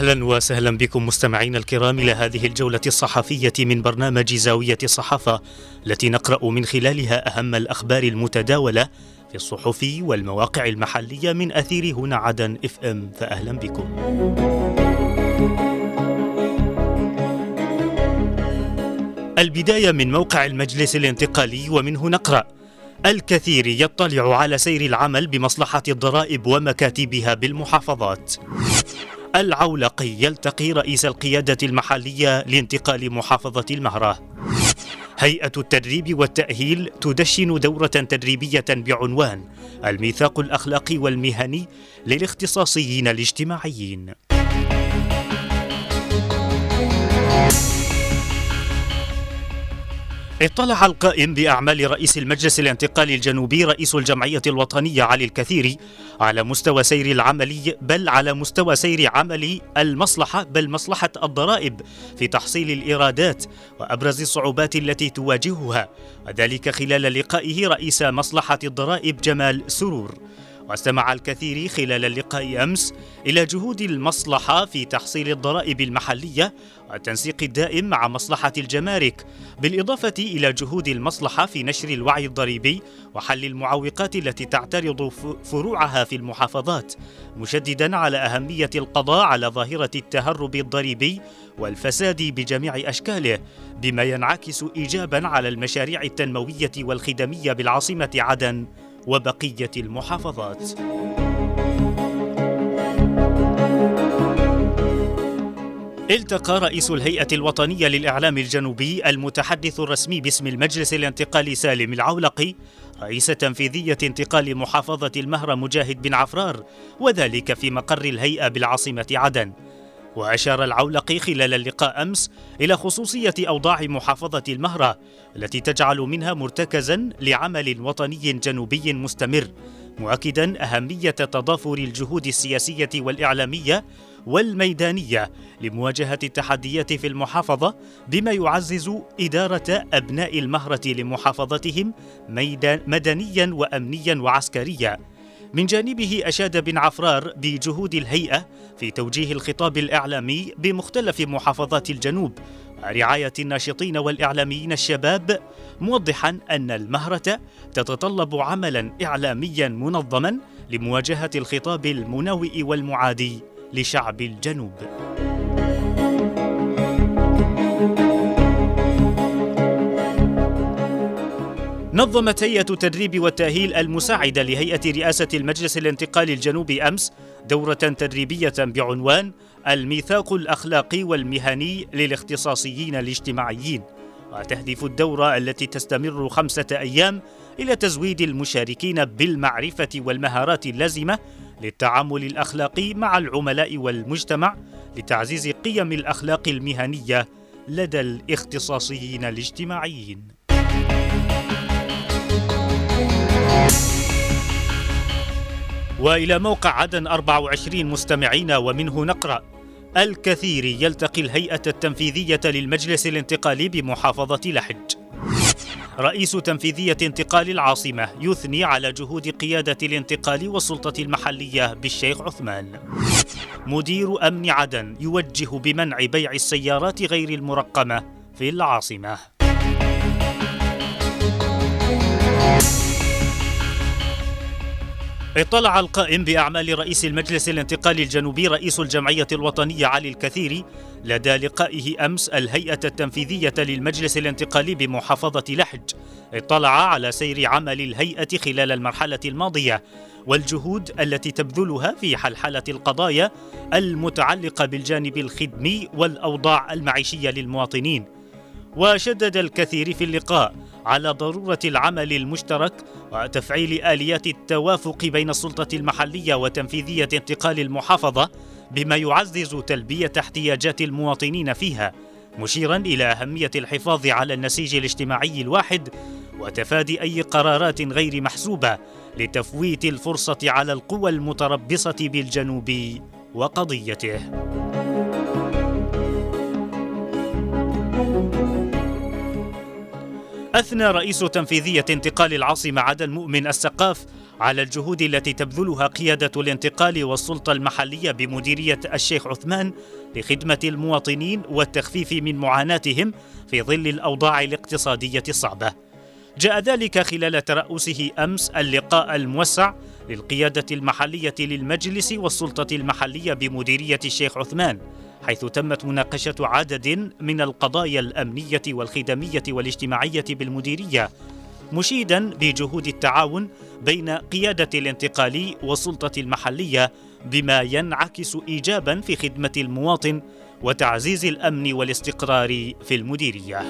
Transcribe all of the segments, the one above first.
أهلا وسهلا بكم مستمعينا الكرام إلى هذه الجولة الصحفية من برنامج زاوية الصحافة التي نقرأ من خلالها أهم الأخبار المتداولة في الصحف والمواقع المحلية من أثير هنا عدن إف إم فاهلا بكم. البداية من موقع المجلس الانتقالي ومنه نقرأ الكثير يطلع على سير العمل بمصلحة الضرائب ومكاتبها بالمحافظات. العولقي يلتقي رئيس القيادة المحلية لانتقال محافظة المهرة. هيئة التدريب والتأهيل تدشن دورة تدريبية بعنوان الميثاق الأخلاقي والمهني للاختصاصيين الاجتماعيين. اطلع القائم بأعمال رئيس المجلس الانتقالي الجنوبي رئيس الجمعية الوطنية علي الكثير على مستوى سير العملي بل على مستوى سير عمل المصلحة بل مصلحة الضرائب في تحصيل الإيرادات وأبرز الصعوبات التي تواجهها وذلك خلال لقائه رئيس مصلحة الضرائب جمال سرور. واستمع الكثير خلال اللقاء أمس إلى جهود المصلحة في تحصيل الضرائب المحلية والتنسيق الدائم مع مصلحة الجمارك بالإضافة إلى جهود المصلحة في نشر الوعي الضريبي وحل المعوقات التي تعترض فروعها في المحافظات مشددا على أهمية القضاء على ظاهرة التهرب الضريبي والفساد بجميع أشكاله بما ينعكس ايجابا على المشاريع التنموية والخدمية بالعاصمة عدن. وبقية المحافظات. التقى رئيس الهيئة الوطنية للإعلام الجنوبي المتحدث الرسمي باسم المجلس الانتقالي سالم العولقي رئيس تنفيذية انتقال محافظة المهرة مجاهد بن عفرار وذلك في مقر الهيئة بالعاصمة عدن. وأشار العولقي خلال اللقاء أمس إلى خصوصية أوضاع محافظة المهرة التي تجعل منها مرتكزا لعمل وطني جنوبي مستمر مؤكدا أهمية تضافر الجهود السياسية والإعلامية والميدانية لمواجهة التحديات في المحافظة بما يعزز إدارة أبناء المهرة لمحافظتهم مدنيا وأمنيا وعسكريا. من جانبه أشاد بن عفرار بجهود الهيئة في توجيه الخطاب الإعلامي بمختلف محافظات الجنوب ورعاية الناشطين والإعلاميين الشباب موضحا أن المهرة تتطلب عملا إعلاميا منظما لمواجهة الخطاب المنوئ والمعادي لشعب الجنوب. نظمت هيئة التدريب والتأهيل المساعدة لهيئة رئاسة المجلس الانتقالي الجنوبي أمس دورة تدريبية بعنوان الميثاق الأخلاقي والمهني للاختصاصيين الاجتماعيين وتهدف الدورة التي تستمر خمسة أيام إلى تزويد المشاركين بالمعرفة والمهارات اللازمة للتعامل الأخلاقي مع العملاء والمجتمع لتعزيز قيم الأخلاق المهنية لدى الاختصاصيين الاجتماعيين. وإلى موقع عدن 24 مستمعين ومنه نقرأ الكثير يلتقي الهيئة التنفيذية للمجلس الانتقالي بمحافظة لحج. رئيس تنفيذية انتقال العاصمة يثني على جهود قيادة الانتقال والسلطة المحلية بالشيخ عثمان. مدير أمن عدن يوجه بمنع بيع السيارات غير المرقمة في العاصمة. اطلع القائم بأعمال رئيس المجلس الانتقالي الجنوبي رئيس الجمعية الوطنية علي الكثيري لدى لقائه أمس الهيئة التنفيذية للمجلس الانتقالي بمحافظة لحج. اطلع على سير عمل الهيئة خلال المرحلة الماضية والجهود التي تبذلها في حلحلة القضايا المتعلقة بالجانب الخدمي والأوضاع المعيشية للمواطنين. وشدد الكثير في اللقاء على ضرورة العمل المشترك وتفعيل آليات التوافق بين السلطة المحلية وتنفيذية انتقال المحافظة بما يعزز تلبية احتياجات المواطنين فيها مشيرا إلى أهمية الحفاظ على النسيج الاجتماعي الواحد وتفادي أي قرارات غير محسوبة لتفويت الفرصة على القوى المتربصة بالجنوب وقضيته. أثنى رئيس تنفيذية انتقال العاصمة عدن مؤمن السقاف على الجهود التي تبذلها قيادة الانتقال والسلطة المحلية بمديرية الشيخ عثمان لخدمة المواطنين والتخفيف من معاناتهم في ظل الأوضاع الاقتصادية الصعبة. جاء ذلك خلال ترأسه أمس اللقاء الموسع للقيادة المحلية للمجلس والسلطة المحلية بمديرية الشيخ عثمان حيث تمت مناقشة عدد من القضايا الأمنية والخدمية والاجتماعية بالمديرية مشيدا بجهود التعاون بين قيادة الانتقالي والسلطة المحلية بما ينعكس إيجابا في خدمة المواطن وتعزيز الأمن والاستقرار في المديرية.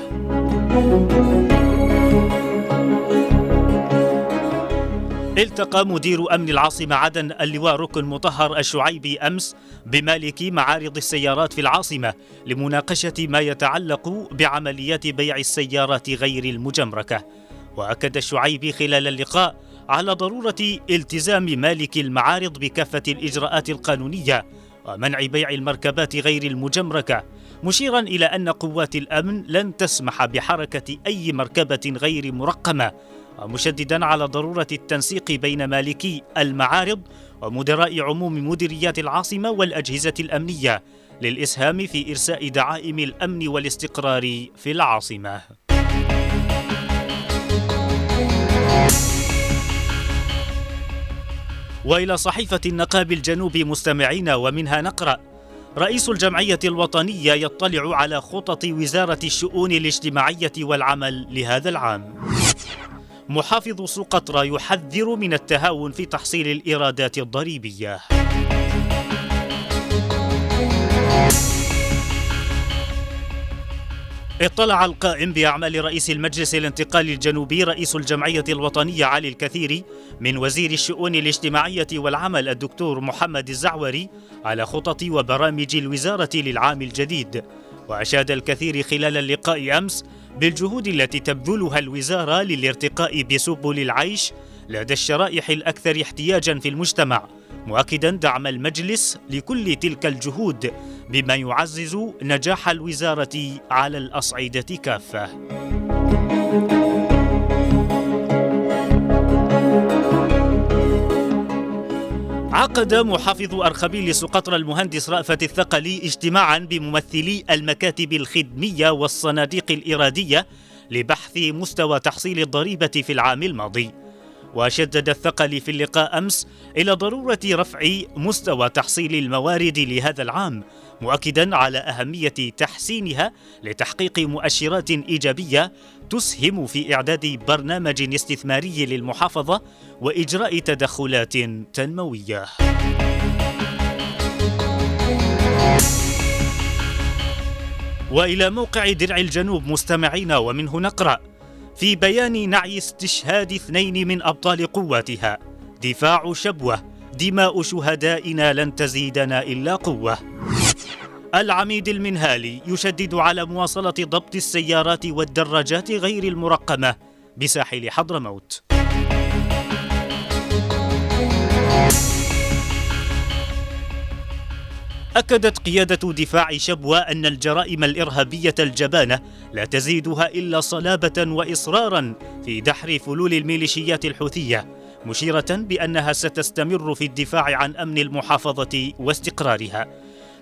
التقى مدير أمن العاصمة عدن اللواء ركن مطهر الشعيبي أمس بمالك معارض السيارات في العاصمة لمناقشة ما يتعلق بعمليات بيع السيارات غير المجمركة. وأكد الشعيبي خلال اللقاء على ضرورة التزام مالك المعارض بكافة الإجراءات القانونية ومنع بيع المركبات غير المجمركة مشيرا إلى أن قوات الأمن لن تسمح بحركة أي مركبة غير مرقمة ومشددا على ضرورة التنسيق بين مالكي المعارض ومدراء عموم مديريات العاصمة والأجهزة الأمنية للإسهام في إرساء دعائم الأمن والاستقرار في العاصمة. وإلى صحيفة النقاب الجنوب مستمعين ومنها نقرأ رئيس الجمعية الوطنية يطلع على خطط وزارة الشؤون الاجتماعية والعمل لهذا العام. محافظ سقطرى يحذر من التهاون في تحصيل الإيرادات الضريبية. اطلع القائم بأعمال رئيس المجلس الانتقالي الجنوبي رئيس الجمعية الوطنية علي الكثيري من وزير الشؤون الاجتماعية والعمل الدكتور محمد الزعوري على خطط وبرامج الوزارة للعام الجديد. وأشاد الكثير خلال اللقاء أمس بالجهود التي تبذلها الوزارة للارتقاء بسبل العيش لدى الشرائح الأكثر احتياجا في المجتمع مؤكدا دعم المجلس لكل تلك الجهود بما يعزز نجاح الوزارة على الأصعدة كافة. عقد محافظ أرخبيل سقطرى المهندس رأفت الثقلي اجتماعا بممثلي المكاتب الخدمية والصناديق الإرادية لبحث مستوى تحصيل الضريبة في العام الماضي. وشدد الثقل في اللقاء أمس إلى ضرورة رفع مستوى تحصيل الموارد لهذا العام مؤكدا على أهمية تحسينها لتحقيق مؤشرات إيجابية تسهم في إعداد برنامج استثماري للمحافظة وإجراء تدخلات تنموية. وإلى موقع درع الجنوب مستمعين ومنه نقرا في بيان نعي استشهاد اثنين من أبطال قواتها. دفاع شبوة. دماء شهدائنا لن تزيدنا إلا قوة. العميد المنهالي يشدد على مواصلة ضبط السيارات والدراجات غير المرقمة بساحل حضرموت. أكدت قيادة دفاع شبوة أن الجرائم الإرهابية الجبانة لا تزيدها إلا صلابة وإصرارا في دحر فلول الميليشيات الحوثية مشيرة بأنها ستستمر في الدفاع عن أمن المحافظة واستقرارها.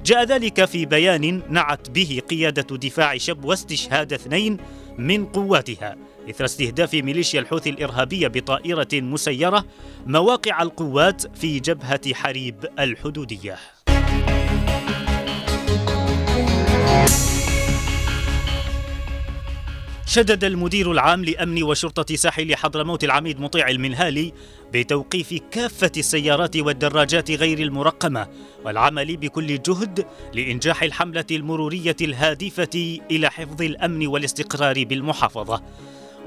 جاء ذلك في بيان نعت به قيادة دفاع شبوة استشهاد اثنين من قواتها إثر استهداف ميليشيا الحوثي الإرهابية بطائرة مسيرة مواقع القوات في جبهة حريب الحدودية. شدد المدير العام لأمن وشرطة ساحل حضرموت العميد مطيع المنهالي بتوقيف كافة السيارات والدراجات غير المرقمة والعمل بكل جهد لإنجاح الحملة المرورية الهادفة إلى حفظ الأمن والاستقرار بالمحافظة.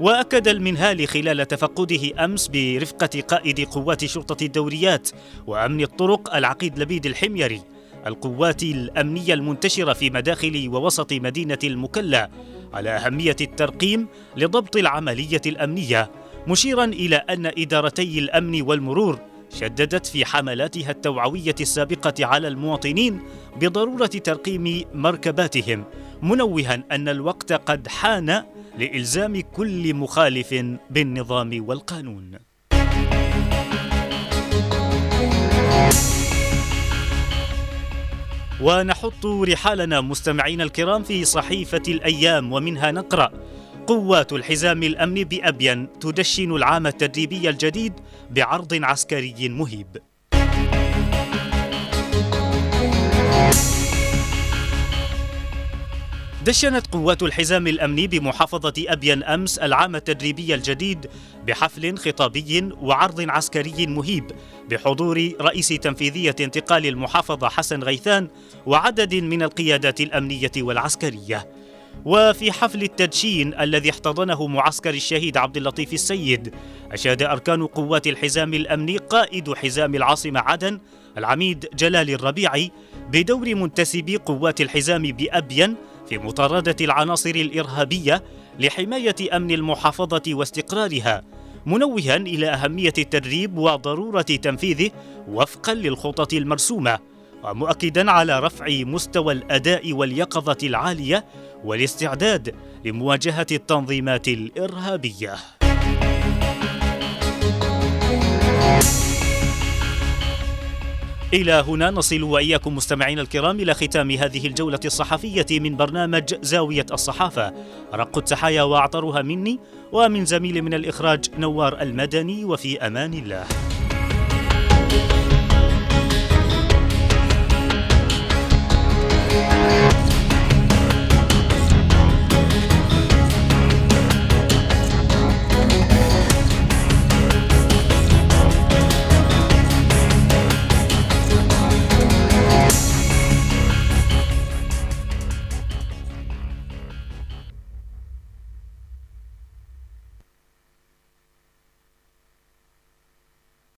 وأكد المنهالي خلال تفقده أمس برفقة قائد قوات شرطة الدوريات وأمن الطرق العقيد لبيد الحميري القوات الأمنية المنتشرة في مداخل ووسط مدينة المكلا على أهمية الترقيم لضبط العملية الأمنية مشيرا إلى أن إدارتي الأمن والمرور شددت في حملاتها التوعوية السابقة على المواطنين بضرورة ترقيم مركباتهم منوها أن الوقت قد حان لإلزام كل مخالف بالنظام والقانون. ونحط رحالنا مستمعينا الكرام في صحيفة الأيام ومنها نقرأ قوات الحزام الأمن بأبين تدشن العام التدريبي الجديد بعرض عسكري مهيب. دشنت قوات الحزام الأمني بمحافظة ابين أمس العام التدريبي الجديد بحفل خطابي وعرض عسكري مهيب بحضور رئيس تنفيذية انتقال المحافظة حسن غيثان وعدد من القيادات الأمنية والعسكرية. وفي حفل التدشين الذي احتضنه معسكر الشهيد عبد اللطيف السيد أشاد أركان قوات الحزام الأمني قائد حزام العاصمة عدن العميد جلال الربيعي بدور منتسبي قوات الحزام بابين في مطاردة العناصر الإرهابية لحماية أمن المحافظة واستقرارها منوها إلى أهمية التدريب وضرورة تنفيذه وفقا للخطط المرسومة ومؤكدا على رفع مستوى الأداء واليقظة العالية والاستعداد لمواجهة التنظيمات الإرهابية. إلى هنا نصل وإياكم مستمعينا الكرام إلى ختام هذه الجولة الصحفية من برنامج زاوية الصحافة. رق التحايا وأعطرها مني ومن زميل من الإخراج نوار المدني وفي أمان الله.